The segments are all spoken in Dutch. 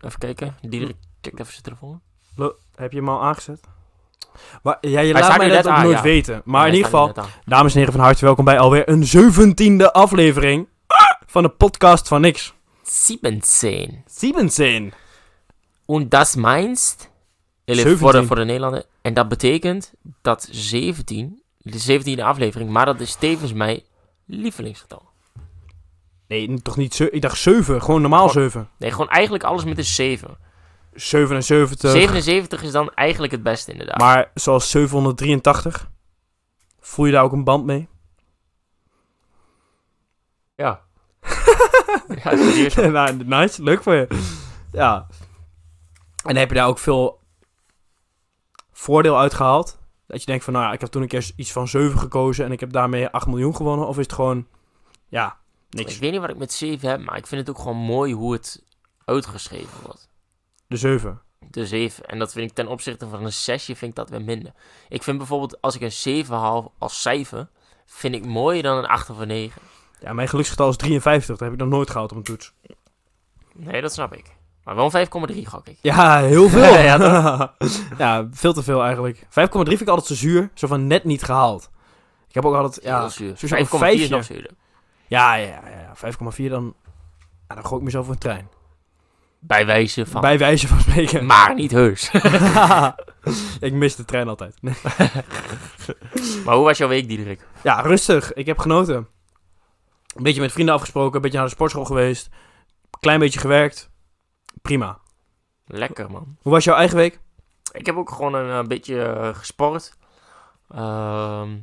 even kijken. Diederik, kijk even zijn telefoon. Lo- Heb je hem al aangezet? Maar, ja, je Hij laat mij dat net ook aan, nooit ja. weten. Maar in ieder geval, dames en heren, van harte welkom bij alweer een zeventiende aflevering van de podcast van niks. 17. Siebenzehn. Und das meinst... 17. Voor de, voor de Nederlander. En dat betekent dat 17, de 17e aflevering, maar dat is tevens mijn lievelingsgetal. Nee, toch niet Ik dacht zeven, gewoon normaal Gewoon- zeven. Nee, gewoon eigenlijk alles met een 7. 77. 77 is dan eigenlijk het beste inderdaad. Maar zoals 783. Voel je daar ook een band mee? ja. ja, nou, nice, leuk voor je. Ja. En heb je daar ook veel voordeel uit gehaald? Dat je denkt van, nou ja, ik heb toen een keer iets van 7 gekozen en ik heb daarmee 8 miljoen gewonnen. Of is het gewoon, ja, niks. Ik weet niet wat ik met 7 heb, maar ik vind het ook gewoon mooi hoe het uitgeschreven wordt. De 7. De 7. En dat vind ik ten opzichte van een 6, vind ik dat weer minder. Ik vind bijvoorbeeld, als ik een 7 haal als cijfer, vind ik mooier dan een 8 of een 9. Ja, mijn geluksgetal is 53. Dat heb ik nog nooit gehaald op een toets. Nee, dat snap ik. Maar wel een 5,3 gok ik. Ja, heel veel. Ja, ja, veel te veel eigenlijk. 5,3 vind ik altijd zo zuur. Zo van net niet gehaald. Ik heb ook altijd, ja, Heel zuur. sowieso een 5,4 is nog zuurder. Ja, ja, ja, ja. 5,4 dan... Ja, dan gooi ik mezelf voor een trein. Bij wijze van. Bij wijze van spreken. Maar niet heus. ik mis de trein altijd. Maar hoe was jouw week, Diederik? Ja, rustig. Ik heb genoten. Een beetje met vrienden afgesproken. Een beetje naar de sportschool geweest. Klein beetje gewerkt. Prima. Lekker, man. Hoe was jouw eigen week? Ik heb ook gewoon een, eh, beetje eh, gesport. Ehm,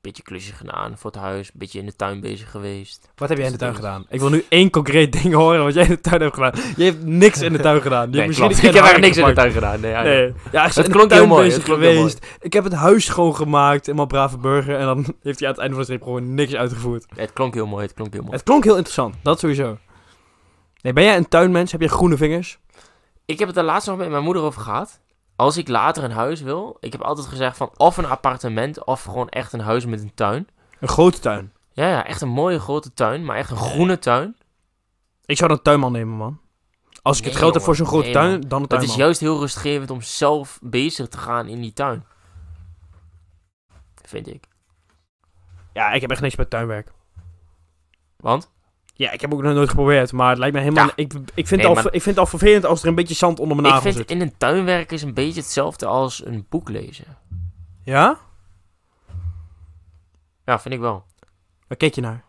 beetje klusjes gedaan voor het huis. Een beetje in de tuin bezig geweest. Wat heb jij in de tuin gedaan? Ik wil nu één concreet ding horen wat jij in de tuin hebt gedaan. Je hebt niks in de tuin gedaan. Je Nee, hebt misschien Ik heb eigenlijk niks in de tuin gedaan. Nee. Nee. Ja, ik Het de klonk heel tuin mooi, het heel geweest. Ik heb het huis schoongemaakt. Helemaal brave burger. En dan heeft hij aan het einde van de streep gewoon niks uitgevoerd. Het klonk heel mooi. Het klonk heel mooi. Het klonk heel interessant. Dat sowieso. Nee, ben jij een tuinmens? Heb je groene vingers? Ik heb het er laatst nog met mijn moeder over gehad. Als ik later een huis wil, ik heb altijd gezegd van of een appartement of gewoon echt een huis met een tuin. Een grote tuin. Ja, ja, echt een mooie grote tuin, maar echt een groene tuin. Ik zou dan een tuinman nemen, man. Als ik Nee, het geld heb voor zo'n grote Nee, tuin, dan een tuinman. is juist heel rustgevend om zelf bezig te gaan in die tuin. Vind ik. Ja, ik heb echt niks met tuinwerk. Want? Ja, ik heb ook nog nooit geprobeerd, maar het lijkt me helemaal... Ja. Ik, ik, vind Nee, al, maar- ik vind het al vervelend als er een beetje zand onder mijn Ik nagel vind zit. in een tuin werken is een beetje hetzelfde als een boek lezen. Ja? Ja, vind ik wel. Waar keek je naar?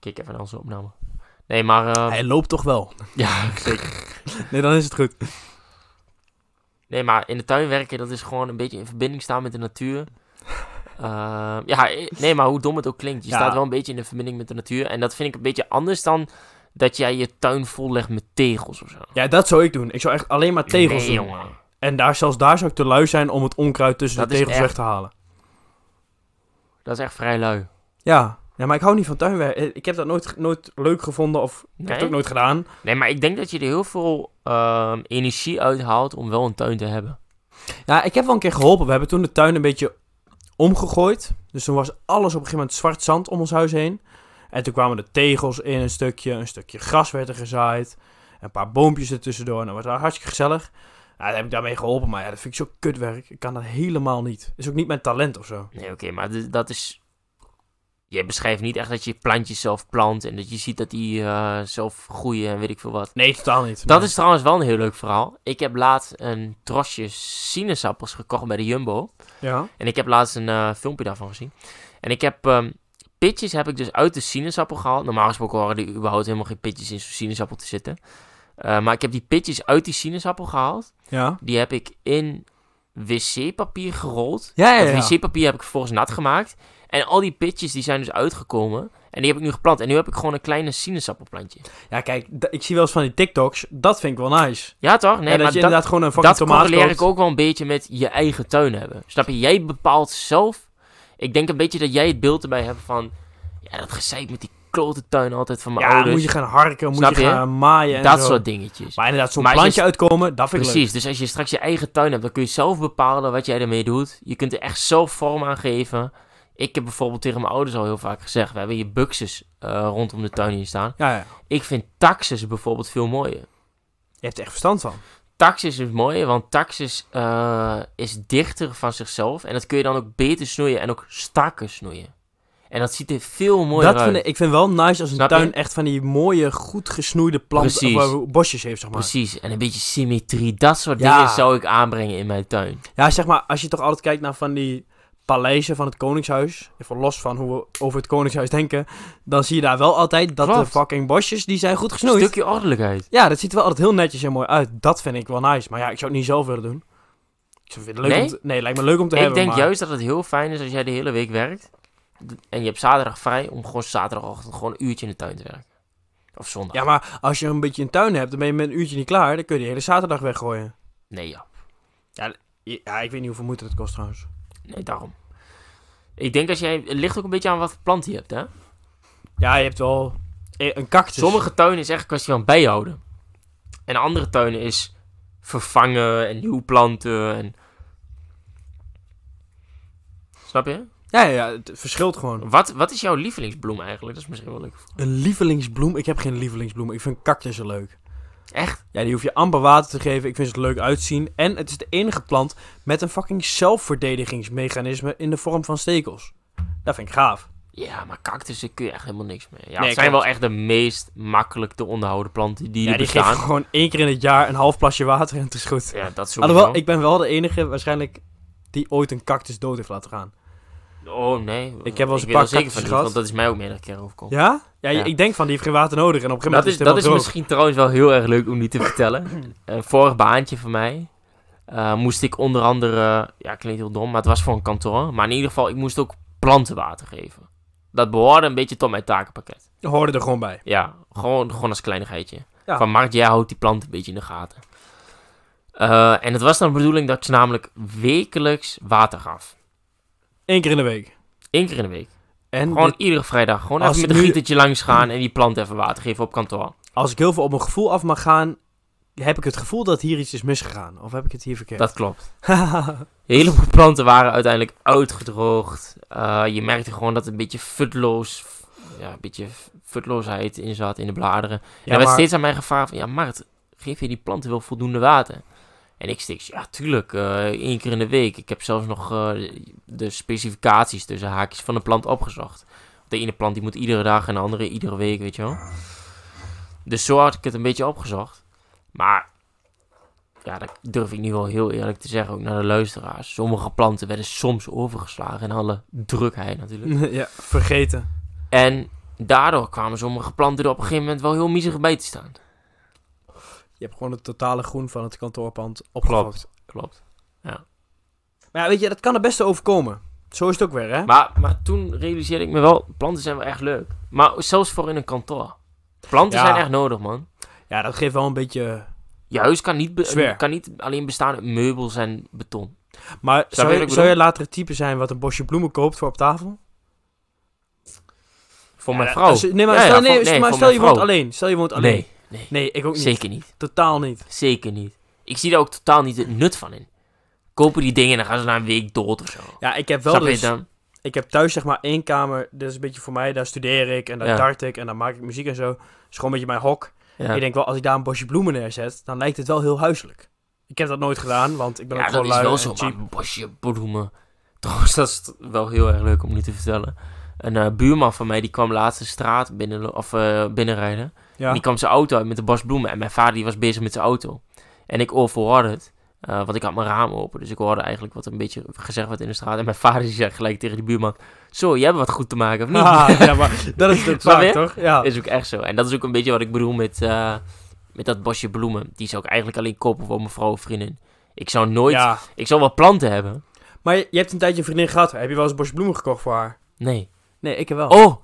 Kijk even naar onze opname. Nee, maar... eh, Hij loopt toch wel. Ja, zeker. Nee, dan is het goed. Nee, maar in de tuin werken, dat is gewoon een beetje in verbinding staan met de natuur. Eh, ja, eh, nee, maar hoe dom het ook klinkt. Je Ja. staat wel een beetje in de verbinding met de natuur. En dat vind ik een beetje anders dan dat jij je tuin vollegt met tegels of zo. Ja, dat zou ik doen. Ik zou echt alleen maar tegels nee, doen. jongen. En daar, zelfs daar zou ik te lui zijn om het onkruid tussen Dat de tegels echt- weg te halen. Dat is echt vrij lui. Ja. ja, maar ik hou niet van tuinwerk. Ik heb dat nooit, nooit leuk gevonden of ik heb het ook nooit gedaan. Nee, maar ik denk dat je er heel veel ehm, energie uithaalt om wel een tuin te hebben. Ja, ik heb wel een keer geholpen. We hebben toen de tuin een beetje omgegooid. Dus toen was alles op een gegeven moment zwart zand om ons huis heen. En toen kwamen de tegels in een stukje. Een stukje gras werd er gezaaid. Een paar boompjes er tussendoor. En dat was hartstikke gezellig. Ja, dan heb ik daarmee geholpen. Maar ja, dat vind ik zo kutwerk. Ik kan dat helemaal niet. is ook niet mijn talent of zo. Nee, oké, maar dat is... Je beschrijft niet echt dat je plantjes zelf plant en dat je ziet dat die eh, zelf groeien en weet ik veel wat. Nee, totaal niet. Dat is trouwens wel een heel leuk verhaal. Ik heb laatst een trosje sinaasappels gekocht bij de Jumbo. Ja. En ik heb laatst een eh, filmpje daarvan gezien. En ik heb ehm, pitjes heb ik dus uit de sinaasappel gehaald. Normaal gesproken horen er überhaupt helemaal geen pitjes in zo'n sinaasappel te zitten. Eh, maar ik heb die pitjes uit die sinaasappel gehaald. Ja. Die heb ik in wc-papier gerold. Ja, ja, Dat ja. wc-papier heb ik vervolgens nat gemaakt. En al die pitjes die zijn dus uitgekomen. En die heb ik nu geplant. En nu heb ik gewoon een kleine sinaasappelplantje. Ja, kijk, ik zie wel eens van die TikToks. Dat vind ik wel nice. Ja toch? Nee, en dat maar je dat, inderdaad gewoon een fucking dat tomaat correleer koopt. ik ook wel een beetje met je eigen tuin hebben. Snap je? Jij bepaalt zelf. Ik denk een beetje dat jij het beeld erbij hebt van... Ja, dat gezeik met die klote tuin altijd van mijn Ja, ouders. moet je gaan harken, moet je je? gaan maaien en dat zo. soort dingetjes. Maar inderdaad, zo'n je plantje uitkomen, dat vind ik Precies, dus als je straks je eigen tuin hebt, dan kun je zelf bepalen wat jij ermee doet. Je kunt er echt zelf vorm aan geven. Ik heb bijvoorbeeld tegen mijn ouders al heel vaak gezegd, we hebben hier buxus eh, rondom de tuin hier staan. Ja, ja. Ik vind taxus bijvoorbeeld veel mooier. Je hebt er echt verstand van. Taxus is mooier, want taxus eh, is dichter van zichzelf. En dat kun je dan ook beter snoeien en ook strakker snoeien. En dat ziet er veel mooier dat uit. vind ik, ik vind wel nice als een Snap je? tuin echt van die mooie, goed gesnoeide planten of, bosjes heeft, zeg maar. Precies, en een beetje symmetrie. Dat soort Ja. dingen zou ik aanbrengen in mijn tuin. Ja, zeg maar, als je toch altijd kijkt naar van die paleizen van het Koningshuis, even los van hoe we over het Koningshuis denken, dan zie je daar wel altijd dat Klopt. de fucking bosjes, die zijn goed Een gesnoeid. stukje ordelijkheid. Ja, dat ziet er wel altijd heel netjes en mooi uit. Dat vind ik wel nice. Maar ja, ik zou het niet zelf willen doen. Ik zou het leuk Nee? om te, nee, lijkt me leuk om te Ik hebben. denk maar- juist dat het heel fijn is als jij de hele week werkt. En je hebt zaterdag vrij om gewoon zaterdagochtend gewoon een uurtje in de tuin te werken. Of zondag. Ja, maar als je een beetje een tuin hebt, dan ben je met een uurtje niet klaar. Dan kun je die hele zaterdag weggooien. Nee, ja. Ja, ik weet niet hoeveel moeite dat kost trouwens. Nee, daarom. Ik denk als jij... Het ligt ook een beetje aan wat voor plant je hebt, hè? Ja, je hebt wel eh, een cactus. Sommige tuinen is echt een kwestie van bijhouden. En andere tuinen is vervangen en nieuw planten en... Snap je? Ja, ja, ja, het verschilt gewoon. Wat, wat is jouw lievelingsbloem eigenlijk? Dat is misschien wel leuk. Een lievelingsbloem? Ik heb geen lievelingsbloem. Ik vind cactussen leuk. Echt? Ja, die hoef je amper water te geven. Ik vind ze er leuk uitzien. En het is de enige plant met een fucking zelfverdedigingsmechanisme in de vorm van stekels. Dat vind ik gaaf. Ja, maar cactussen kun je echt helemaal niks mee. Ja, Nee, het zijn wel echt de meest makkelijk te onderhouden planten die Ja, er die bestaan. geven gewoon één keer in het jaar een half plasje water en het is goed. Ja, dat sowieso. Alhoewel, ik ben wel de enige waarschijnlijk die ooit een cactus dood heeft laten gaan. Oh, nee. Ik heb wel eens een weet paar niet, gehad. want dat is mij ook meerdere keren overkomen. Ja? Ja, Ja. ik denk van, die heeft geen water nodig. En op een gegeven Dat moment is, is, dat is misschien trouwens wel heel erg leuk om niet te vertellen. Een vorig baantje van mij eh, moest ik onder andere... Ja, klinkt heel dom, maar het was voor een kantoor. Maar in ieder geval, ik moest ook plantenwater geven. Dat behoorde een beetje tot mijn takenpakket. Je hoorde er gewoon bij. Ja, gewoon, gewoon als kleinigheidje. Ja. Van Mark, jij houdt die plant een beetje in de gaten. Eh, en het was dan de bedoeling dat ik ze namelijk wekelijks water gaf. Eén keer in de week. Eén keer in de week. En Gewoon dit- iedere vrijdag. Gewoon Als even met een nu- gietertje langs gaan en die plant even water geven op kantoor. als ik heel veel op mijn gevoel af mag gaan, heb ik het gevoel dat hier iets is misgegaan. Of heb ik het hier verkeerd? Dat klopt. Heleboel planten waren uiteindelijk uitgedroogd. Eh, je merkte gewoon dat er een beetje futloos, ja, een beetje futloosheid in zat in de bladeren. En ja, er werd maar steeds aan mij gevraagd van, ja Mart, geef je die planten wel voldoende water? En ik steeds, ja tuurlijk, eh, één keer in de week. Ik heb zelfs nog eh, de specificaties tussen haakjes van de plant opgezocht. De ene plant die moet iedere dag en de andere iedere week, weet je wel. Dus zo had ik het een beetje opgezocht. Maar, ja, dat durf ik nu wel heel eerlijk te zeggen, ook naar de luisteraars. Sommige planten werden soms overgeslagen in alle drukheid natuurlijk. ja, vergeten. En daardoor kwamen sommige planten er op een gegeven moment wel heel miserig bij te staan. Je hebt gewoon het totale groen van het kantoorpand opgefokt. Klopt. Maar ja, weet je, dat kan het beste overkomen. Zo is het ook weer, hè? Maar, maar toen realiseerde ik me wel, planten zijn wel echt leuk. Maar zelfs voor in een kantoor. Planten Ja. zijn echt nodig, man. Ja, dat geeft wel een beetje... Je huis kan niet, kan niet alleen bestaan uit meubels en beton. Maar zou, je, zou later het type zijn wat een bosje bloemen koopt voor op tafel? Voor Ja, mijn vrouw. nee, maar Ja, ja, stel, nee, voor- nee, maar voor stel je woont alleen. Stel je woont alleen. Nee, nee, Nee, ik ook niet. zeker niet. Totaal niet. Zeker niet. Ik zie daar ook totaal niet het nut van in. Kopen die dingen en dan gaan ze na een week dood of zo. Ja, ik heb wel Snap dus... dan? Ik heb thuis zeg maar één kamer. Dat is een beetje voor mij. Daar studeer ik en daar Ja. dart ik en dan maak ik muziek en zo. Dat is gewoon een beetje mijn hok. Ja, Ik denk wel, als ik daar een bosje bloemen neerzet, dan lijkt het wel heel huiselijk. Ik heb dat nooit gedaan, want ik ben ja ook dat gewoon lui wel en zo, cheap. maar een bosje bloemen. Trouwens, dat is wel heel erg leuk om nu te vertellen. Een eh, buurman van mij, die kwam laatst de straat binnen, of, eh, binnenrijden. En die kwam zijn auto uit met een bos bloemen. En mijn vader die was bezig met zijn auto. En ik overhoorde het. eh, want ik had mijn raam open. Dus ik hoorde eigenlijk wat een beetje gezegd werd in de straat. En mijn vader die zegt gelijk tegen die buurman... Zo, jij hebt wat goed te maken, of niet? Ah, ja, maar dat is het je? toch? Ja. is ook echt zo. En dat is ook een beetje wat ik bedoel met, eh, met dat bosje bloemen. Die zou ik eigenlijk alleen kopen voor mijn vrouw of vriendin. Ik zou nooit... ja. Ik zou wel planten hebben. Maar je, je hebt een tijdje een vriendin gehad. Heb je wel eens een bosje bloemen gekocht voor haar? Nee. Nee, ik heb wel. Oh!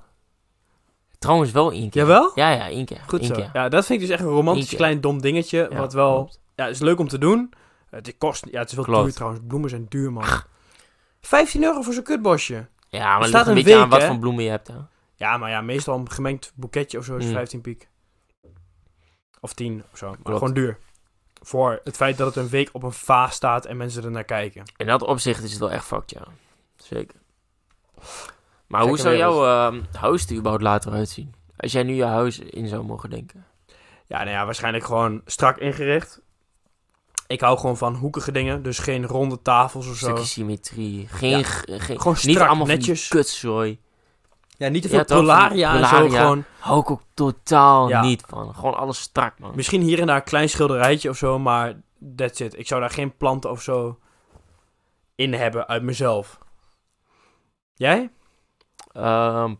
Trouwens wel één keer. Jawel? Ja, ja, één keer. Goed Eén zo. keer. Ja, dat vind ik dus echt een romantisch klein dom dingetje. Ja, wat wel... klopt. Ja, is leuk om te doen. Het kost... Ja, het is wel Klopt. duur trouwens. Bloemen zijn duur, man. 15 euro voor zo'n kutbosje. Ja, maar het staat ligt een een beetje aan wat hè? voor bloemen je hebt. Hè? Ja, maar ja, meestal een gemengd boeketje of zo is Mm. 15 piek. Of 10 of zo. Maar Klopt. gewoon duur. Voor het feit dat het een week op een vaas staat en mensen er naar kijken. In dat opzicht is het wel echt fucked, ja. Zeker. Maar hoe zou jouw ehm, huis er überhaupt later uitzien? Als jij nu je huis in zou mogen denken. Ja, nou ja, waarschijnlijk gewoon strak ingericht. Ik hou gewoon van hoekige dingen, dus geen ronde tafels of zo. stukje symmetrie. Geen, Ja. geen Gewoon niet strak, allemaal netjes. kutzooi. Ja, niet te Ja, veel die Polaria en zo. Polaria. Gewoon, Hou ik ook totaal Ja. niet van. Gewoon alles strak, man. misschien hier en daar een klein schilderijtje of zo, maar that's it. Ik zou daar geen planten of zo in hebben uit mezelf. Jij? Ehm,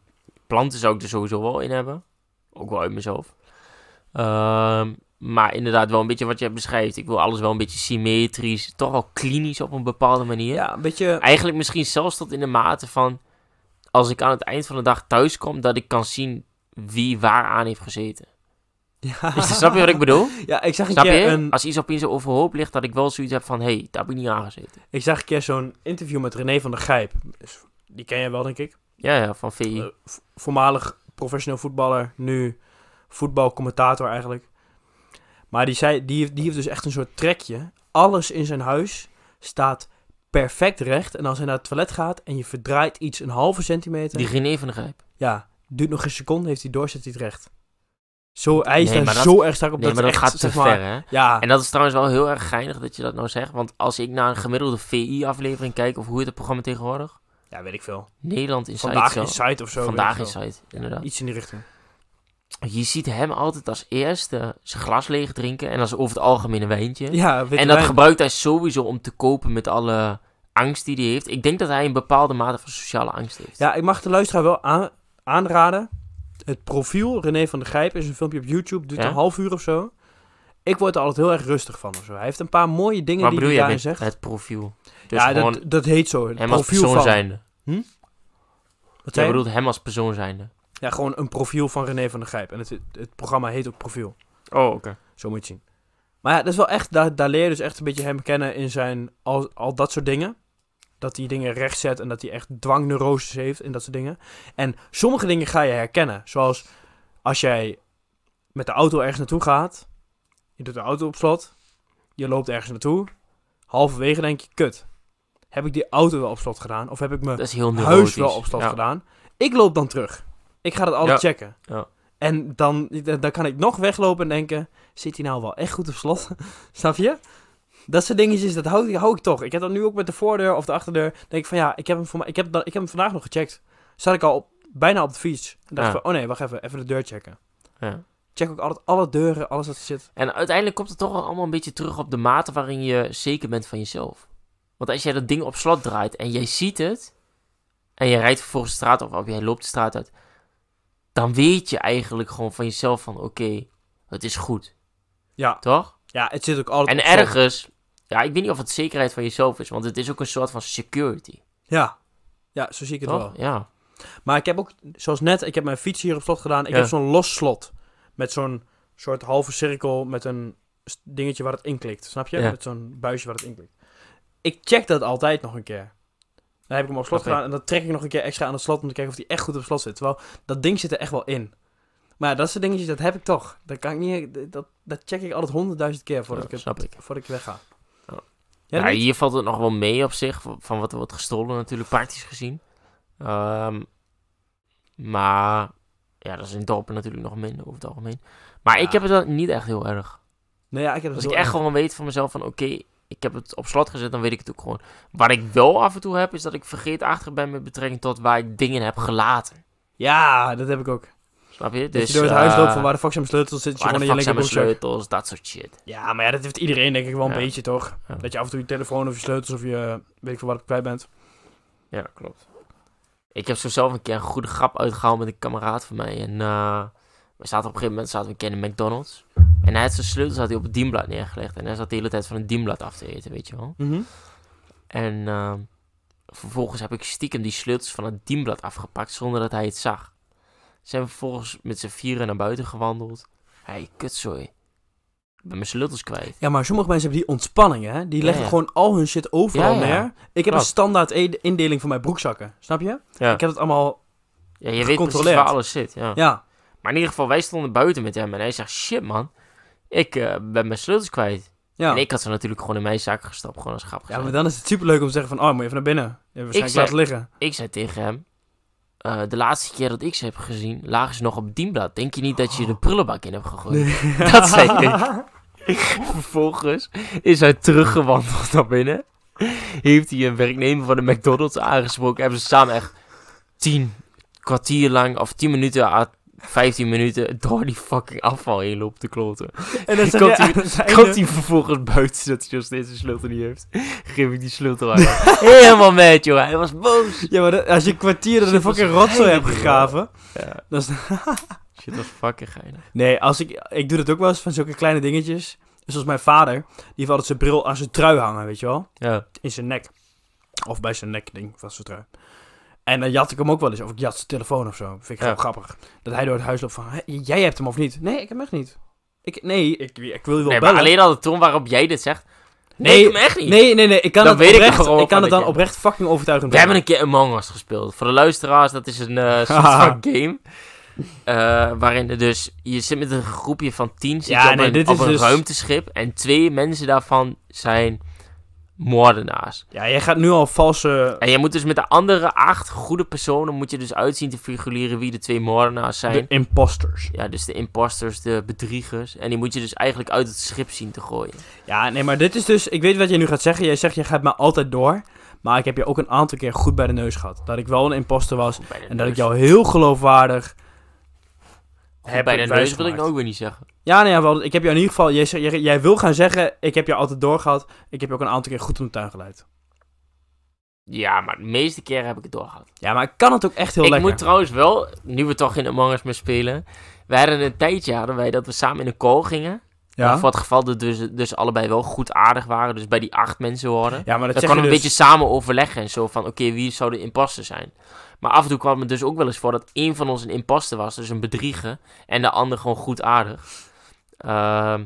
planten zou ik er sowieso wel in hebben. Ook wel uit mezelf. Ehm, maar inderdaad wel een beetje wat jij beschrijft. Ik wil alles wel een beetje symmetrisch. Toch wel klinisch op een bepaalde manier. Ja, een beetje... Eigenlijk misschien zelfs tot in de mate van... Als ik aan het eind van de dag thuis kom... Dat ik kan zien wie waar aan heeft gezeten. Ja, Snap je wat ik bedoel? ja ik zag een Snap keer je? een... Als iets opeens zo overhoop ligt... Dat ik wel zoiets heb van... Hé, hey, daar heb ik niet aangezeten. Ik zag een keer zo'n interview met René van der Gijp. Dus Die ken jij wel, denk ik. Ja, ja, van VI. Eh, voormalig professioneel voetballer, nu voetbalcommentator eigenlijk. Maar die, zei, die, heeft- die heeft dus echt een soort trekje. Alles in zijn huis staat perfect recht. En als hij naar het toilet gaat en je verdraait iets een halve centimeter... Die René van de Grijp. Ja, duurt nog een seconde, heeft hij door, zet hij het recht. Zo, hij is Nee, daar dat- zo erg sterk op. Nee, maar dat echt, gaat te maar, ver, hè? Ja, En dat is trouwens wel heel erg geinig dat je dat nou zegt. Want als ik naar een gemiddelde VI-aflevering kijk, of hoe heet het programma tegenwoordig? Ja, weet ik veel. Nederland Inside. Vandaag zo. of zo. Vandaag. Inside, inderdaad. Iets in die richting. Je ziet hem altijd als eerste zijn glas leeg drinken. En dat is over het algemeen een wijntje. Ja, en dat gebruikt hij sowieso om te kopen met alle angst die hij heeft. Ik denk dat hij een bepaalde mate van sociale angst heeft. Ja, ik mag de luisteraar wel aan- aanraden. Het profiel René van der Gijp is een filmpje op YouTube. Duurt Ja? een half uur of zo. Ik word er altijd heel erg rustig van of zo. Hij heeft een paar mooie dingen Wat die hij daarin zegt. het profiel? Dus ja, dat, dat heet zo. Het hem als profiel persoon van... zijnde. Wat Jij bedoelt hem als persoon zijnde. Ja, gewoon een profiel van René van der Gijp. En het, het programma heet ook Profiel. Oh, oké. Zo moet je het zien. Maar ja, dat is wel echt, daar, daar leer je dus echt een beetje hem kennen in zijn, al, al dat soort dingen. Dat hij dingen recht zet en dat hij echt dwangneuroses heeft en dat soort dingen. En sommige dingen ga je herkennen. Zoals als jij met de auto ergens naartoe gaat. Je doet de auto op slot. Je loopt ergens naartoe. Halverwege denk je, kut. Heb ik die auto wel op slot gedaan? Of heb ik mijn huis neurotisch. wel op slot Ja. gedaan? Ik loop dan terug. Ik ga dat altijd Ja. checken. Ja. En dan, dan kan ik nog weglopen en denken... Zit hij nou wel echt goed op slot? Snap je? Dat soort dingetjes, dat hou, ik- hou ik toch. Ik heb dat nu ook met de voordeur of de achterdeur. Dan denk ik van ja, ik heb hem, voor mij, ik heb, ik heb hem vandaag nog gecheckt. Zat ik al op, bijna op de fiets. En dacht Ja. van, oh nee, wacht even. Even de deur checken. Ja. Check ook altijd alle deuren, alles wat er zit. En uiteindelijk komt het toch allemaal een beetje terug op de mate waarin je zeker bent van jezelf. Want als jij dat ding op slot draait en jij ziet het, en je rijdt vervolgens de straat op, of jij loopt de straat uit, dan weet je eigenlijk gewoon van jezelf van, oké, het is goed. Ja. Toch? Ja, het zit ook altijd En ergens, ja, ik weet niet of het zekerheid van jezelf is, want het is ook een soort van security. Ja. Ja, zo zie ik het Toch? wel. Ja. Maar ik heb ook, zoals net, ik heb mijn fiets hier op slot gedaan. Ik Ja. heb zo'n los slot. Met zo'n soort halve cirkel met een dingetje waar het in klikt. Snap je? Ja. Met zo'n buisje waar het in klikt. Ik check dat altijd nog een keer. Dan heb ik hem op slot gedaan en dan trek ik nog een keer extra aan het slot om te kijken of die echt goed op slot zit. Terwijl dat ding zit er echt wel in. Maar dat soort dingetjes, dat heb ik toch. Dat kan ik niet, dat, dat check ik altijd honderdduizend keer voordat, Ja, ik, het, ik. voordat ik wegga. Ja, niet? hier valt het nog wel mee op zich, van van wat er wordt gestolen natuurlijk, praktisch gezien. Ehm, maar, ja, dat is in dorpen natuurlijk nog minder over het algemeen. Maar ik heb het niet echt heel erg. Nee, ja, ik heb het Als ik echt erg. gewoon weet van mezelf van, oké, ik heb het op slot gezet, dan weet ik het ook gewoon. Wat ik wel af en toe heb, is dat ik vergeetachtig ben met betrekking tot waar ik dingen heb gelaten. Ja, dat heb ik ook. Snap je? Dat Dus, je door het huis loopt eh, van waar de fuck zijn sleutels zitten. waar de Gewoon in fuck je zijn sleutels, dat soort shit. Ja, maar ja, dat heeft iedereen denk ik wel een Ja. beetje, toch? Ja. Dat je af en toe je telefoon of je sleutels of je weet ik veel wat kwijt bent. Ja, klopt. Ik heb zo zelf een keer een goede grap uitgehaald met een kameraad van mij. En eh, we zaten op een gegeven moment zaten we een keer in de McDonald's. En hij had zijn sleutels had hij op het dienblad neergelegd. En hij zat de hele tijd van het dienblad af te eten, weet je wel. En eh, vervolgens heb ik stiekem die sleutels van het dienblad afgepakt zonder dat hij het zag. Zijn we vervolgens met z'n vieren naar buiten gewandeld. Hé, hey, kutzooi. Ik ben mijn sleutels kwijt. Ja, maar sommige mensen hebben die ontspanning, hè? Die Ja, leggen ja. gewoon al hun shit overal Ja, ja. neer. Ik heb een standaard e- indeling van mijn broekzakken, snap je? Ja, Ik heb het allemaal... ja je weet precies waar alles zit. Ja. Ja, Maar in ieder geval, wij stonden buiten met hem. En hij zegt, shit man, ik eh, ben mijn sleutels kwijt. ja. En ik had ze natuurlijk gewoon in mijn zak gestopt, gewoon als grap ja, gezegd. maar dan is het superleuk om te zeggen van... Oh, moet je even naar binnen. Je hebt waarschijnlijk zei- laten liggen. Ik zei tegen hem, eh, de laatste keer dat ik ze heb gezien, lagen ze nog op dienblad. Denk je niet dat je de prullenbak in hebt gegooid? Dat zei ik. Vervolgens is hij teruggewandeld naar binnen. Heeft hij een werknemer van de McDonald's aangesproken. Hebben ze samen echt tien kwartier lang, of tien minuten 15 minuten door die fucking afval heen lopen te kloten. En dan einde- Komt hij vervolgens buiten dat hij nog steeds een sleutel niet heeft? Geef ik die sleutel aan. Helemaal met, joh. Hij was boos. Ja, maar dat- als je een kwartier de fucking rotzooi hebt gegraven... Ja, Dan is shit was fucking geinig. Nee, als ik, ik doe dat ook wel eens van zulke kleine dingetjes. Zoals mijn vader, die heeft altijd zijn bril aan zijn trui hangen, weet je wel? Ja. In zijn nek. Of bij zijn nek, ding, van zijn trui. En dan jat ik hem ook wel eens, of ik jat zijn telefoon of zo. Vind ik Ja. gewoon grappig. Dat hij door het huis loopt van, "Hé, jij hebt hem of niet? Nee, ik heb hem echt niet. Ik, nee, ik, ik wil je wel Nee, maar bellen. alleen al de toon waarop jij dit zegt. Nee, Nee, ik hem echt niet. Nee, nee, nee, ik kan Dan het weet ik oprecht, gewoon ik kan het dan dat oprecht fucking overtuigend We hebben een keer Among Us gespeeld. Voor de luisteraars, dat is een eh soort van game. eh, waarin er dus, je zit met een groepje van tien zit Ja, op nee, een, dit op is een dus- ruimteschip. En twee mensen daarvan zijn moordenaars. Ja, jij gaat nu al valse... En je moet dus met de andere acht goede personen, moet je dus uitzien te figureren wie de twee moordenaars zijn. De imposters. Ja, dus de imposters, de bedriegers. En die moet je dus eigenlijk uit het schip zien te gooien. Ja, nee, maar dit is dus... Ik weet wat je nu gaat zeggen. Jij zegt, je gaat me altijd door. Maar ik heb je ook een aantal keer goed bij de neus gehad. Dat ik wel een imposter was. En dat ik jou heel geloofwaardig... Heb bij de ik neus wil ik nou ook weer niet zeggen. Ja, nee, wel, ik heb jou in ieder geval... Jij, jij, jij wil gaan zeggen, ik heb jou altijd doorgehad. Ik heb je ook een aantal keer goed om de tuin geleid. Ja, maar de meeste keren heb ik het doorgehad. Ja, maar ik kan het ook echt heel ik lekker. moet trouwens wel, nu we toch in Among Us meer spelen. We hadden een tijdje hadden wij dat we samen in een call gingen. ja? Voor het geval dat dus, dus allebei wel goed aardig waren. Dus bij die acht mensen horen. ja, maar dat Dan zeg kon je een dus... beetje samen overleggen en zo van, oké, wie zou de imposter zijn? Maar af en toe kwam het dus ook wel eens voor dat één van ons een imposter was, dus een bedrieger, en de ander gewoon goed aardig. Ehm,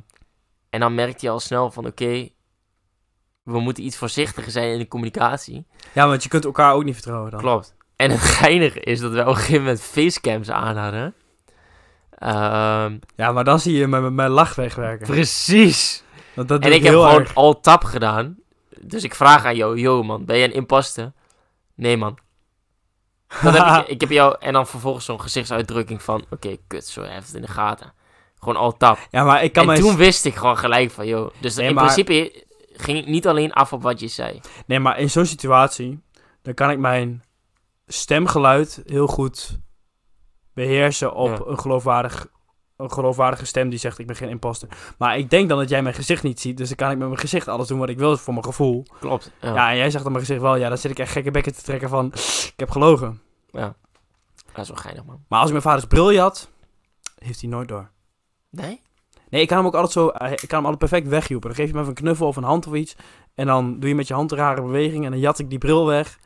en dan merkte je al snel van, oké, we moeten iets voorzichtiger zijn in de communicatie. Ja, want je kunt elkaar ook niet vertrouwen dan. Klopt. En het geinige is dat we op een gegeven moment facecams aan hadden. Ehm, Ja, maar dan zie je mijn, mijn lach wegwerken. precies. Want dat En ik heb gewoon al tap gedaan. Dus ik vraag aan jou, yo man, ben je een imposter? Nee man. Heb ik, ik heb jou, en dan vervolgens zo'n gezichtsuitdrukking van, oké, kut, zo, heeft het in de gaten. Gewoon al tap. Ja, maar ik kan en toen wist ik gewoon gelijk van, yo. Dus Nee, in maar- principe ging ik niet alleen af op wat je zei. Nee, maar in zo'n situatie, dan kan ik mijn stemgeluid heel goed beheersen op Ja. een, geloofwaardig, een geloofwaardige stem die zegt ik ben geen imposter. Maar ik denk dan dat jij mijn gezicht niet ziet, dus dan kan ik met mijn gezicht alles doen wat ik wil voor mijn gevoel. Klopt. Ja. Ja, en jij zegt dan mijn gezicht wel, ja, dan zit ik echt gekke bekken te trekken van ik heb gelogen. Dat is wel geinig, man. Maar als ik mijn vaders bril had, heeft hij nooit door. Nee? Nee, ik kan hem ook altijd zo, eh, ik kan hem altijd perfect wegjoepen. Dan geef je me even een knuffel of een hand of iets. En dan doe je met je hand een rare beweging en dan jat ik die bril weg.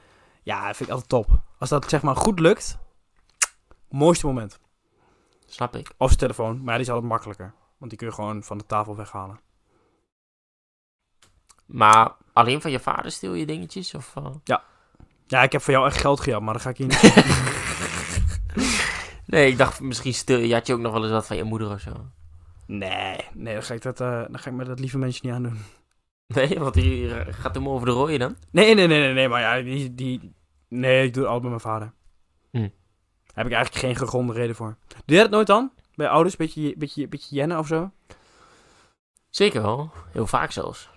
Ja, dat vind ik altijd top. Als dat zeg maar goed lukt, mooiste moment. Snap ik. Of zijn telefoon, maar ja, die is altijd makkelijker. Want die kun je gewoon van de tafel weghalen. Maar alleen van je vader stil je dingetjes? Of, eh? Ja, ik heb voor jou echt geld gejat, maar dat ga ik hier niet... Nee, ik dacht misschien stil. Je had je ook nog wel eens wat van je moeder of zo. nee, nee, dan ga ik, dat, eh, dan ga ik me dat lieve mensje niet aandoen. Nee, want die eh, gaat hem over de rooien dan. Nee, nee, nee, nee, nee, maar ja, die, die... Nee, ik doe het altijd met mijn vader. Heb ik eigenlijk geen gegronde reden voor. Doe jij dat nooit dan? Bij ouders? Beetje, beetje, beetje jennen of zo? Zeker wel. Heel vaak zelfs.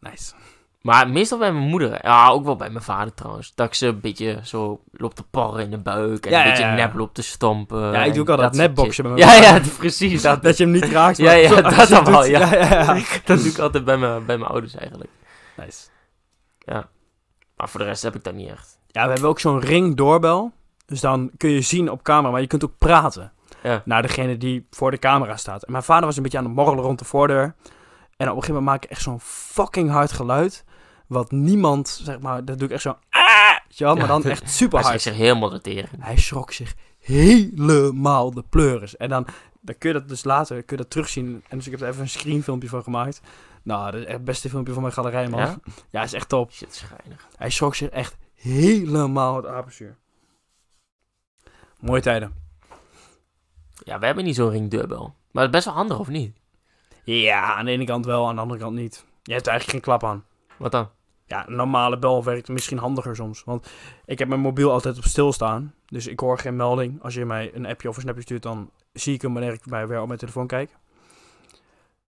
Nice. Maar meestal bij mijn moeder. Ja, ook wel bij mijn vader trouwens. Dat ik ze een beetje zo loop te parren in de buik. En Ja, een ja, beetje ja. nep loop te stompen. Ja, ik doe ook altijd dat shit. met mijn Ja, ja, precies. Dat, Dat je hem niet raakt. Ja, maar ja, zo- dat dan wel, ja. ja, ja. dat doe ik altijd bij mijn, bij mijn ouders eigenlijk. Nice. Maar voor de rest heb ik dat niet echt. Ja, we hebben ook zo'n ring doorbel. Dus dan kun je zien op camera, maar je kunt ook praten. Ja. Naar degene die voor de camera staat. En mijn vader was een beetje aan het morrelen rond de voordeur. En op een gegeven moment maak ik echt zo'n fucking hard geluid. Wat niemand, zeg maar, dat doe ik echt zo. Ah! Wel, maar dan echt super Hij hard. schrikt zich helemaal de tering. Hij schrok zich helemaal de pleuris. En dan, dan kun je dat dus later kun je dat terugzien. En dus ik heb er even een screenfilmpje van gemaakt. Nou, dat is echt het beste filmpje van mijn galerij, man. Ja? Ja, is echt top. Shit, schijnig. Hij schrok zich echt helemaal het apenzuur. Mooie tijden. Ja, we hebben niet zo'n ringdeurbel. Maar het is best wel handig, of niet? Ja, aan de ene kant wel, aan de andere kant niet. Je hebt er eigenlijk geen klap aan. Wat dan? Ja, een normale bel werkt misschien handiger soms. Want ik heb mijn mobiel altijd op stil staan. Dus ik hoor geen melding. Als je mij een appje of een snapje stuurt, dan zie ik hem wanneer ik bij weer op mijn telefoon kijk.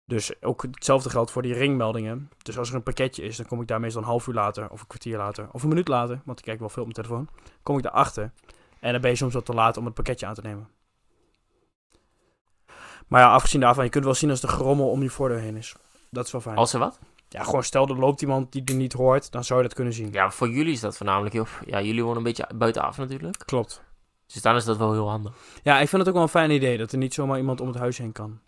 Dus ook hetzelfde geldt voor die ringmeldingen. Dus als er een pakketje is, dan kom ik daar meestal een half uur later, of een kwartier later, of een minuut later, want ik kijk wel veel op mijn telefoon, kom ik daarachter. En dan ben je soms wat te laat om het pakketje aan te nemen. Maar ja, afgezien daarvan, je kunt wel zien als de gerommel om je voordeur heen is. Dat is wel fijn. Als er wat? Ja, gewoon stel er loopt iemand die er niet hoort, dan zou je dat kunnen zien. Ja, voor jullie is dat voornamelijk heel... Ja, jullie wonen een beetje buitenaf natuurlijk. Klopt. Dus dan is dat wel heel handig. Ja, ik vind het ook wel een fijn idee dat er niet zomaar iemand om het huis heen kan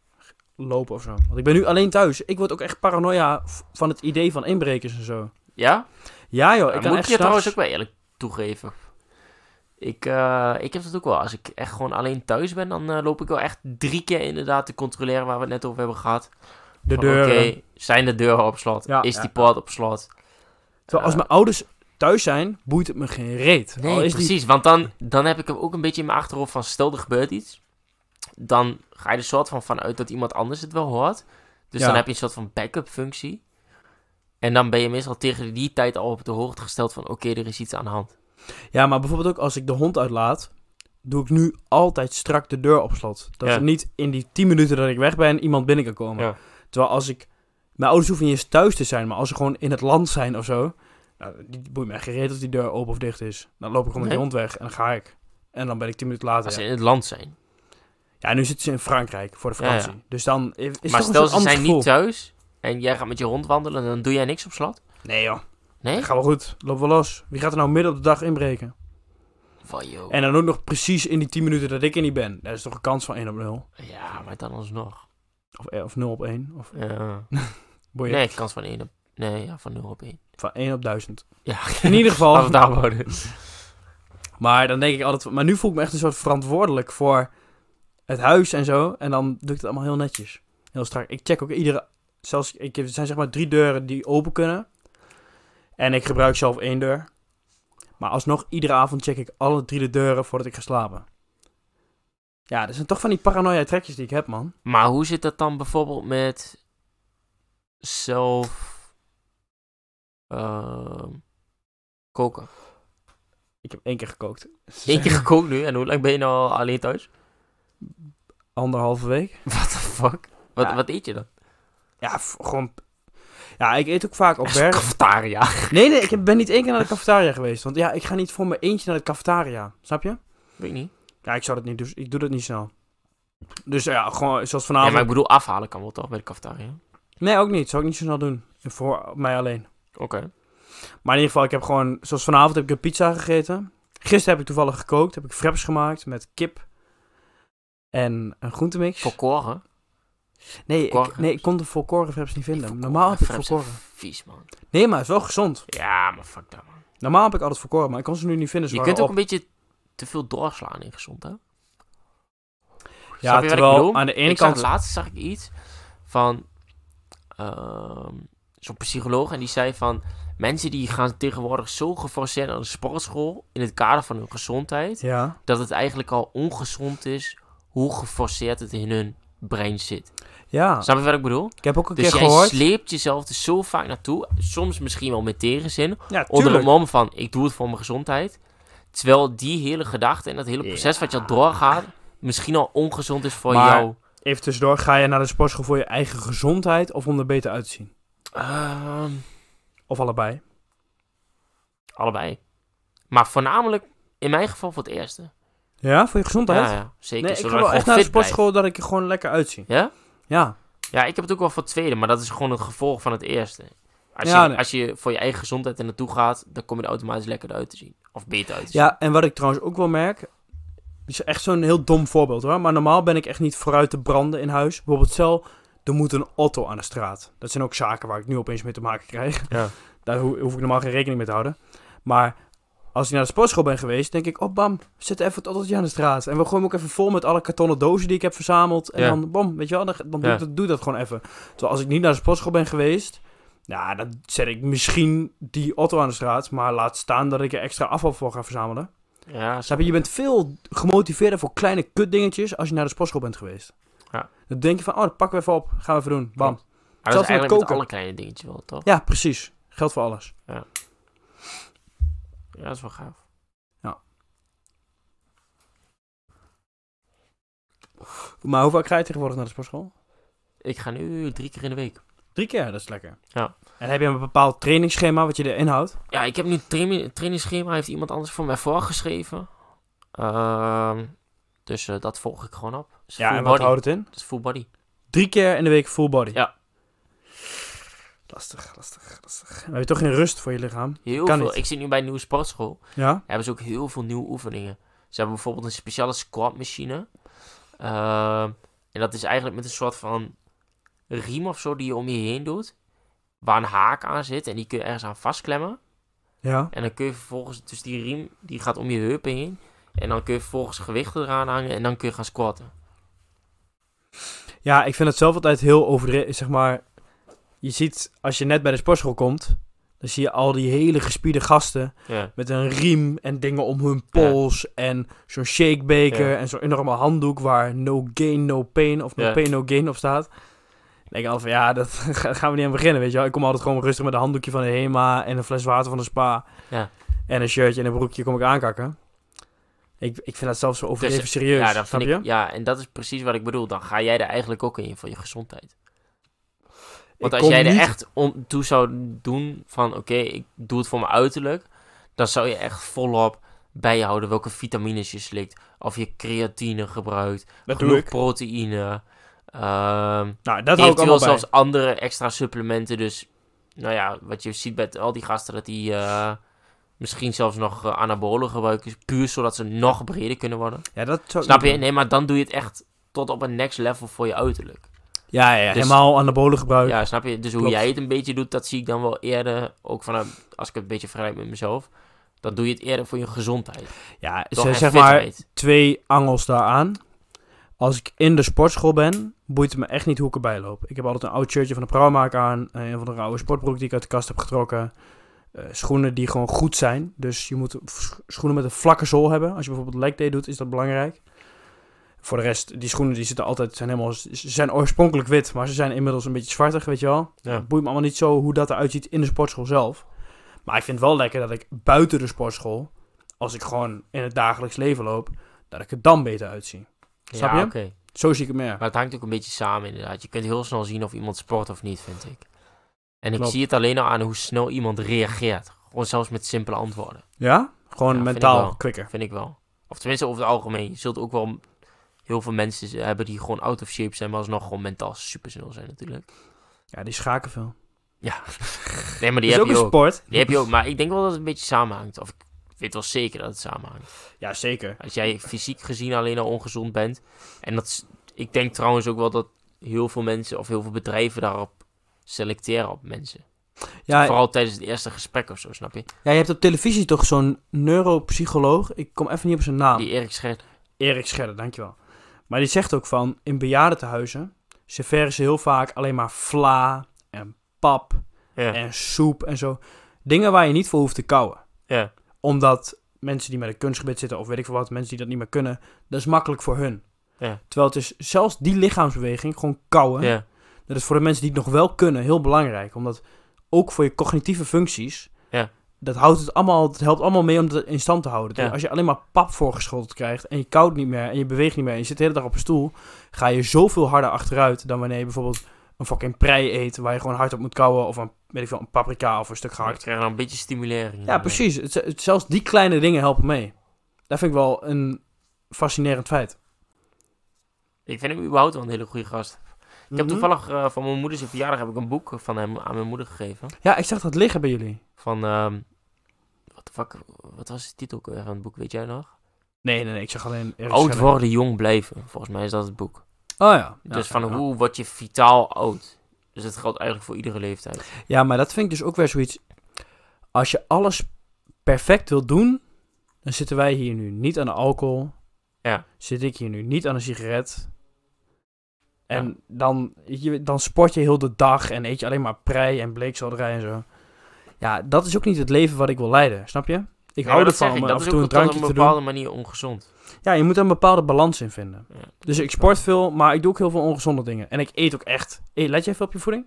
lopen of zo. Want ik ben nu alleen thuis. Ik word ook echt paranoia van het idee van inbrekers en zo. Ja? Ja joh, ik kan moet echt je trouwens ook wel eerlijk toegeven. Ik, eh, ik heb dat ook wel. Als ik echt gewoon alleen thuis ben, dan eh, loop ik wel echt drie keer inderdaad te controleren waar we het net over hebben gehad. de deuren. Oké, zijn de deuren op slot? Ja, is ja, die ja. poort op slot? Terwijl als Eh, mijn ouders thuis zijn, boeit het me geen reet. Al Nee, is die- precies. Want dan, dan heb ik hem ook een beetje in mijn achterhoofd van... Stel, er gebeurt iets. Dan ga je er soort van vanuit dat iemand anders het wel hoort. Dus Ja. dan heb je een soort van backup functie. En dan ben je meestal tegen die tijd al op de hoogte gesteld van... Oké, er is iets aan de hand. Ja, maar bijvoorbeeld ook als ik de hond uitlaat, doe ik nu altijd strak de deur op slot. Dat Ja. er niet in die 10 minuten dat ik weg ben, iemand binnen kan komen. Ja. Terwijl als ik... Mijn ouders hoeven niet eens thuis te zijn, maar als ze gewoon in het land zijn of zo... Nou, die boeit me gereed of die deur open of dicht is. Dan loop ik gewoon met die hond weg en dan ga ik. En dan ben ik 10 minuten later. Als ze in het land zijn. Ja, nu zitten ze in Frankrijk voor de ja. vakantie. Dus dan is maar stel, ze zijn niet thuis. En jij gaat met je hond wandelen. Dan doe jij niks op slot. Nee joh, Nee? dat gaat wel goed. Loop wel los. Wie gaat er nou midden op de dag inbreken? Van, joh. En dan ook nog precies in die 10 minuten dat ik er niet ben. Dat is toch een kans van 1 op 0? Ja, maar dan alsnog. Of, eh, of 0 op 1? Of Ja. boeien. Nee, kans van 1 op... Nee, ja, van 0 op 1. Van 1 op 1000. Ja, In ieder geval. Als we daar wonen. Maar dan denk ik altijd... Maar nu voel ik me echt een soort verantwoordelijk voor het huis en zo. En dan doe ik het allemaal heel netjes. Heel strak. Ik check ook iedere... Zelfs, ik, er zijn zeg maar drie deuren die open kunnen. En ik gebruik zelf één deur. Maar alsnog, iedere avond check ik alle drie de deuren voordat ik ga slapen. Ja, dat zijn toch van die paranoia trekjes die ik heb, man. Maar hoe zit dat dan bijvoorbeeld met zelf ehm, koken? Ik heb één keer gekookt. Eén keer gekookt nu en hoe lang ben je nou al alleen thuis? Anderhalve week. What the fuck? Wat, Ja. wat eet je dan? Ja, gewoon... Ja, ik eet ook vaak op werk. Cafetaria. Nee, nee, ik ben niet één keer naar de cafetaria geweest. Want ja, ik ga niet voor mijn eentje naar de cafetaria. Snap je? Weet ik niet. Ja, ik zou dat niet doen. Ik doe dat niet snel. Dus ja, gewoon zoals Ja, vanavond. maar ik bedoel afhalen kan wel toch bij de cafetaria? Nee, ook niet. Zou ik niet zo snel doen. Voor mij alleen. Oké. Maar in ieder geval, ik heb gewoon... Zoals vanavond heb ik een pizza gegeten. Gisteren heb ik toevallig gekookt. Heb ik fraps gemaakt met kip. En een groentemix. Volkoren? Nee, ik, nee, ik kon de volkoren niet vinden. Normaal heb ik volkoren. Vies, man. Nee, maar het is wel gezond. Ja, maar fuck dat, man. Normaal heb ik altijd volkoren, maar ik kon ze nu niet vinden. Ze Je kunt ook op. een beetje te veel doorslaan in gezond, hè? Ja, terwijl aan de ene ik kant... Zag, laatst zag ik iets van ehm, zo'n psycholoog en die zei van mensen die gaan tegenwoordig zo geforceerd naar de sportschool in het kader van hun gezondheid Ja. dat het eigenlijk al ongezond is hoe geforceerd het in hun brein zit. Ja. Snap je wat ik bedoel? Ik heb ook een Dus keer jij gehoord. sleept jezelf er zo vaak naartoe, soms misschien wel met tegenzin, Ja, onder het mom van ik doe het voor mijn gezondheid. Terwijl die hele gedachte en dat hele proces wat je al doorgaat, misschien al ongezond is voor Maar- jou. Even tussendoor, ga je naar de sportschool voor je eigen gezondheid of om er beter uit te zien? Ehm, Of allebei? allebei. Maar voornamelijk, in mijn geval voor het eerste. Ja, voor je gezondheid? Ja, ja, zeker. nee, ik ga wel echt naar de blijf. sportschool dat ik er gewoon lekker uitzie. Ja? Ja. Ja, ik heb het ook wel voor het tweede, maar dat is gewoon een gevolg van het eerste. Als, Ja, je, nee. als je voor je eigen gezondheid er naartoe gaat, dan kom je er automatisch lekkerder uit te zien. Of beter uit te zien. Ja, en wat ik trouwens ook wel merk... is echt zo'n heel dom voorbeeld hoor. Maar normaal ben ik echt niet vooruit te branden in huis. Bijvoorbeeld stel, er moet een auto aan de straat. Dat zijn ook zaken waar ik nu opeens mee te maken krijg. Ja. Daar ho- hoef ik normaal geen rekening mee te houden. Maar als ik naar de sportschool ben geweest, denk ik... Oh, bam, zet even het autootje aan de straat. En we gooien hem ook even vol met alle kartonnen dozen die ik heb verzameld. En Ja. dan, bom, weet je wel, dan, dan doe, Ja. ik dat, doe ik dat gewoon even. Terwijl als ik niet naar de sportschool ben geweest... Ja, dan zet ik misschien die auto aan de straat. Maar laat staan dat ik er extra afval voor ga verzamelen. Ja, Snap je? Je bent veel gemotiveerder voor kleine kutdingetjes als je naar de sportschool bent geweest. Ja. Dan denk je van, oh, dat pakken we even op. Gaan we even doen. Bam. Maar dat is met eigenlijk met alle kleine dingetjes wel, toch? Ja, precies. Geldt voor alles. Ja, dat is wel gaaf. Maar hoe vaak ga je tegenwoordig naar de sportschool? Ik ga nu drie keer in de week. Drie keer, dat is lekker. Ja. En heb je een bepaald trainingsschema wat je erin houdt? Ja, ik heb nu een traini- trainingsschema. Heeft iemand anders voor mij voorgeschreven. Ehm, dus eh, dat volg ik gewoon op. Dus Ja, en wat body. houdt het in? Dat is full body. Drie keer in de week full body. Ja. Lastig, lastig, lastig. Dan heb je toch geen rust voor je lichaam? Heel Kan veel. niet. Ik zit nu bij een nieuwe sportschool. Ja? Daar hebben ze ook heel veel nieuwe oefeningen. Ze hebben bijvoorbeeld een speciale squatmachine. Ehm, en dat is eigenlijk met een soort van riem of zo die je om je heen doet. Waar een haak aan zit en die kun je ergens aan vastklemmen. Ja. En dan kun je vervolgens, dus die riem die gaat om je heupen heen. En dan kun je vervolgens gewichten eraan hangen en dan kun je gaan squatten. Ja, ik vind het zelf altijd heel overdreven. Zeg maar, je ziet als je net bij de sportschool komt, dan zie je al die hele gespierde gasten Ja, met een riem en dingen om hun pols en zo'n shakebeker Ja. en zo'n enorme handdoek waar no gain, no pain of no pain, no gain op staat. Dan denk ik altijd van ja, dat ga- gaan we niet aan beginnen, weet je wel. Ik kom altijd gewoon rustig met een handdoekje van de HEMA en een fles water van de spa. Ja. En een shirtje en een broekje kom ik aankakken. Ik, ik vind dat zelf zo overdreven Dus, serieus, ja, dat snap vind je? ik, ja, en dat is precies wat ik bedoel. Dan ga jij er eigenlijk ook in voor je gezondheid. Want als jij er niet- echt om toe zou doen van oké, ik doe het voor mijn uiterlijk, dan zou je echt volop bijhouden welke vitamines je slikt. Of je creatine gebruikt, Dat genoeg proteïne. ehm Nou, dat hou ik eventueel allemaal bij. zelfs andere extra supplementen. Dus nou ja, wat je ziet bij al die gasten, dat die eh, misschien zelfs nog eh, anabolen gebruiken. Puur zodat ze nog breder kunnen worden. Ja, dat Snap je? Nee, maar dan doe je het echt tot op een next level voor je uiterlijk. Ja, ja, Dus- helemaal anabolen gebruik. Ja, snap je? Dus hoe Klopt. jij het een beetje doet, dat zie ik dan wel eerder, ook vanuit, als ik het een beetje vergelijk met mezelf, dan doe je het eerder voor je gezondheid. Ja, Toch? ze- En zeg maar twee angels daaraan. Als ik in de sportschool ben, boeit het me echt niet hoe ik erbij loop. Ik heb altijd een oud shirtje van de Prauwmaak aan. eh, Een van de oude sportbroek die ik uit de kast heb getrokken. eh, schoenen die gewoon goed zijn. Dus je moet sch- schoenen met een vlakke zool hebben. Als je bijvoorbeeld leg day doet, is dat belangrijk. Voor de rest, die schoenen die zitten altijd, zijn helemaal, ze zijn oorspronkelijk wit, maar ze zijn inmiddels een beetje zwartig, weet je wel. Ja. Het boeit me allemaal niet zo hoe dat eruit ziet in de sportschool zelf. Maar ik vind het wel lekker dat ik buiten de sportschool, als ik gewoon in het dagelijks leven loop, dat ik er dan beter uitzie. Snap ja, je? Zo zie ik het meer. Maar het hangt ook een beetje samen inderdaad. Je kunt heel snel zien of iemand sport of niet, vind ik. En ik zie het alleen al aan hoe snel iemand reageert. Gewoon zelfs met simpele antwoorden. Ja? Gewoon Ja, mentaal wel. quicker. Vind ik wel. Of tenminste over het algemeen. Je zult ook wel heel veel mensen hebben die gewoon out of shape zijn, maar alsnog gewoon mentaal super snel zijn natuurlijk. Ja, die schaken veel. Ja. Nee, maar die is heb ook je een ook. sport. Die heb je ook. Maar ik denk wel dat het een beetje samenhangt. Of ik weet wel zeker dat het samenhangt. Ja, zeker. Als jij fysiek gezien alleen al ongezond bent. En dat is, ik denk trouwens ook wel dat heel veel mensen of heel veel bedrijven daarop selecteren op mensen. Ja, Vooral tijdens het eerste gesprek of zo, snap je? ja, je hebt op televisie toch zo'n neuropsycholoog. Ik kom even niet op zijn naam. Die Erik Scherder. Erik Scherder, dankjewel. Maar die zegt ook van, in bejaardentehuizen serveren ze heel vaak alleen maar vla en pap Ja. en soep en zo. Dingen waar je niet voor hoeft te kauwen. ja. Omdat mensen die met een kunstgebit zitten, of weet ik veel wat, mensen die dat niet meer kunnen, dat is makkelijk voor hun. Ja. Terwijl het is zelfs die lichaamsbeweging, gewoon kauwen, Ja. dat is voor de mensen die het nog wel kunnen heel belangrijk. Omdat ook voor je cognitieve functies. Dat, houdt het, allemaal, het helpt allemaal mee om het in stand te houden. Ja. Als je alleen maar pap voorgeschoteld krijgt en je koudt niet meer en je beweegt niet meer en je zit de hele dag op een stoel, ga je zoveel harder achteruit dan wanneer je bijvoorbeeld een fucking prei eet waar je gewoon hard op moet kauwen of een, weet ik veel, een paprika of een stuk Ik gehakt. krijg dan een beetje stimulering. Ja, precies. Het, het- zelfs die kleine dingen helpen mee. Dat vind ik wel een fascinerend feit. Ik vind hem überhaupt wel een hele goede gast. Ik heb Mhm. toevallig eh, van mijn moeder zijn verjaardag heb ik een boek van hem aan mijn moeder gegeven. Ja, ik zag dat liggen bij jullie. Van, ehm wat de fuck, wat was de titel van het boek, weet jij nog? Nee, nee, nee. Ik zag alleen... Oud worden, jong blijven. Volgens mij is dat het boek. Oh ja. Ja, dus van ja. hoe word je vitaal oud? Dus dat geldt eigenlijk voor iedere leeftijd. Ja, maar dat vind ik dus ook weer zoiets... Als je alles perfect wil doen... Dan zitten wij hier nu niet aan de alcohol. Ja. Zit ik hier nu niet aan een sigaret. En Ja. dan, je, dan sport je heel de dag en eet je alleen maar prei en bleekselderij en zo. Ja, dat is ook niet het leven wat ik wil leiden, snap je? Ik Ja, hou dat ervan om dat af is en toe een drankje op te een doen. bepaalde manier ongezond. Ja, je moet er een bepaalde balans in vinden. Ja. Dus ik sport veel, maar ik doe ook heel veel ongezonde dingen. En ik eet ook echt. Hey, let je even op je voeding?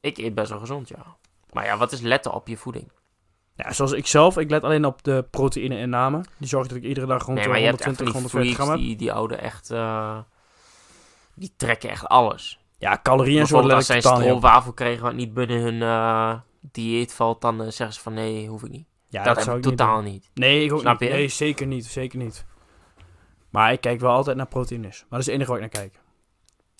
Ik eet best wel gezond, ja. Maar ja, wat is letten op je voeding? Ja, zoals ik zelf, ik let alleen op de proteïne-inname. Die zorgt dat ik iedere dag rond nee, maar je hebt echt 120, van die 140 gram heb. die, die houden echt... eh, die trekken echt alles. Ja, calorieën en zo let als ik zij totaal niet op. stroopwafel kregen wat niet binnen hun eh, dieet valt, dan eh, zeggen ze van nee, hoef ik niet. Ja, dat zou ik niet totaal niet. Nee, ik ook Snap niet. je? Nee, zeker niet. Zeker niet. Maar ik kijk wel altijd naar proteïnes. Maar dat is het enige waar ik naar kijk.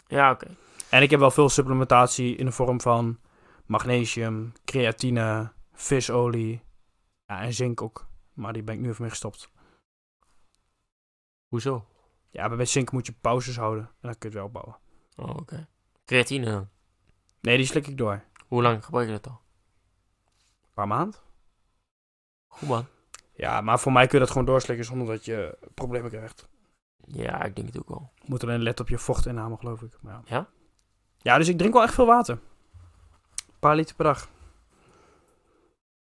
Ja, oké. En ik heb wel veel supplementatie in de vorm van magnesium, creatine, visolie ja, en zink ook. Maar die ben ik nu even mee gestopt. Hoezo? Ja, maar bij zink moet je pauzes houden en dan kun je het wel opbouwen. Oh, oké. Creatine dan? Nee, die slik ik door. Hoe lang gebruik je dat al? Paar maand. Goed man. Ja, maar voor mij kun je dat gewoon doorslikken zonder dat je problemen krijgt. Ja, ik denk het ook wel. Je moet alleen letten op je vochtinname, geloof ik. Maar ja. Ja? Ja, dus ik drink wel echt veel water. Een paar liter per dag.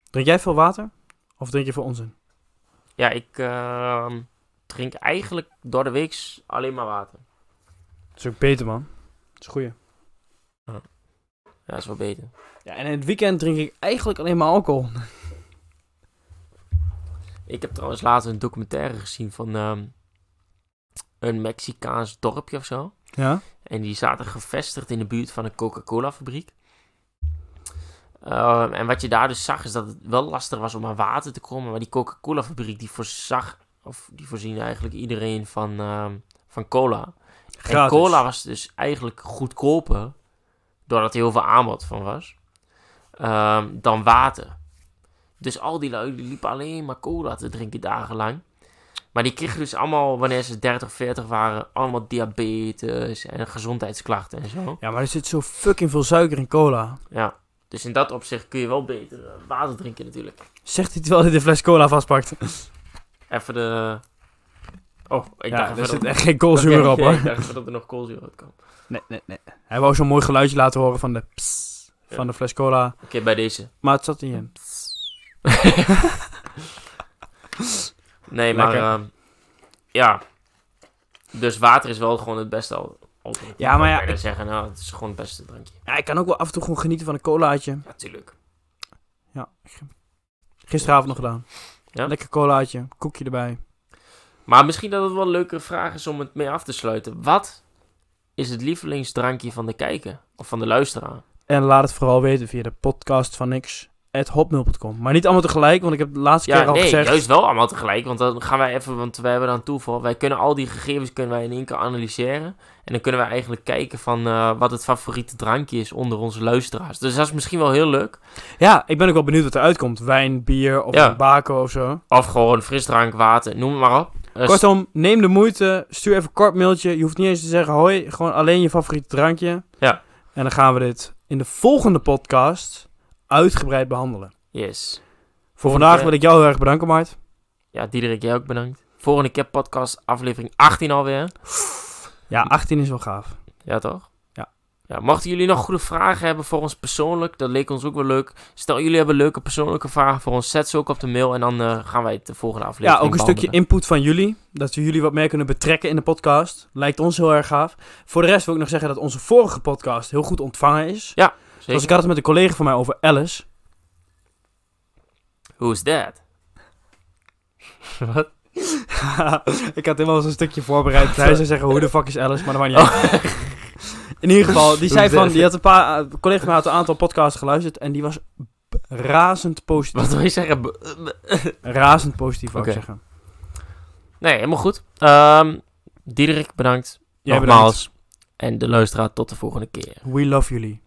Drink jij veel water? Of drink je veel onzin? Ja, ik ehm, drink eigenlijk door de week alleen maar water. Dat is ook beter, man. Dat is goeie. Ja, dat is wel beter. Ja, en in het weekend drink ik eigenlijk alleen maar alcohol. Ik heb trouwens laatst een documentaire gezien van ehm, een Mexicaans dorpje of zo. Ja? En die zaten gevestigd in de buurt van een Coca-Cola fabriek. Ehm, en wat je daar dus zag is dat het wel lastig was om aan water te komen. Maar die Coca-Cola fabriek die voorzag, of die voorzien eigenlijk iedereen van, ehm, van cola. En cola was dus eigenlijk goedkoper, doordat er heel veel aanbod van was, ehm, dan water. Dus al die lui die liepen alleen maar cola te drinken dagenlang. Maar die kregen dus allemaal, wanneer ze 30, 40 waren, allemaal diabetes en gezondheidsklachten en zo. Ja, maar er zit zo fucking veel suiker in cola. Ja, dus in dat opzicht kun je wel beter eh, water drinken natuurlijk. Zegt hij terwijl hij de fles cola vastpakt. Even de... Oh, ik ja, dacht er zit echt geen koolzuur op, hoor. ik dacht dat er nog koolzuur uit kwam. Nee, nee, nee. Hij wou zo'n mooi geluidje laten horen van de pss, Ja. Van de fles cola. Oké, bij deze. Maar het zat niet in. nee, maar... Ehm, ja. Dus water is wel gewoon het beste al. Ja, maar ja, ik- zeggen, nou, het is gewoon het beste drankje. Ja, ik kan ook wel af en toe gewoon genieten van een colaatje. Ja, tuurlijk. Ja. Gisteravond nog gedaan. Ja? Lekker colaatje, koekje erbij. Maar misschien dat het wel een leukere vraag is om het mee af te sluiten. Wat is het lievelingsdrankje van de kijker? Of van de luisteraar? En laat het vooral weten via de podcast van niks. hotmail.com. Maar niet allemaal tegelijk, want ik heb de laatste Ja, keer al nee, gezegd. juist wel allemaal tegelijk. Want dan gaan wij even, want wij hebben dan toeval. Wij kunnen al die gegevens kunnen wij in één keer analyseren. En dan kunnen wij eigenlijk kijken van eh, wat het favoriete drankje is onder onze luisteraars. Dus dat is misschien wel heel leuk. Ja, ik ben ook wel benieuwd wat eruit komt. Wijn, bier of Ja. bako of zo. Of gewoon frisdrank, water, noem het maar op. Dus- Kortom, neem de moeite. Stuur even een kort mailtje. Je hoeft niet eens te zeggen hoi. Gewoon alleen je favoriete drankje. Ja. En dan gaan we dit in de volgende podcast uitgebreid behandelen. Yes. Voor vandaag keer- wil ik jou heel erg bedanken, Mart. Ja, Diederik, jij ook bedankt. Volgende keer podcast aflevering 18 alweer. Ja, 18 is wel gaaf. Ja, toch? Ja. Ja, mochten jullie nog goede vragen hebben voor ons persoonlijk, dat leek ons ook wel leuk. Stel jullie hebben leuke persoonlijke vragen voor ons, zet ze ook op de mail en dan eh, gaan wij het de volgende Ja, aflevering ook een stukje input van jullie. Dat we jullie wat meer kunnen betrekken in de podcast. Lijkt ons heel erg gaaf. Voor de rest wil ik nog zeggen dat onze vorige podcast heel goed ontvangen is. Zeker. Zoals ik had het met een collega van mij over Alice. Who's that? Wat? ik had helemaal zo'n stukje voorbereid. Hij zou zeggen, hoe de fuck is Alice? Maar dat maakt niet uit. In ieder geval, die zei van, die had een paar, een collega van had een aantal podcasts geluisterd en die was razend positief. Wat wil je zeggen? Razend positief, wou ik zeggen. Nee, helemaal goed. Ehm Diederik, bedankt. Jij Nogmaals. En de luisteraar tot de volgende keer. We love jullie.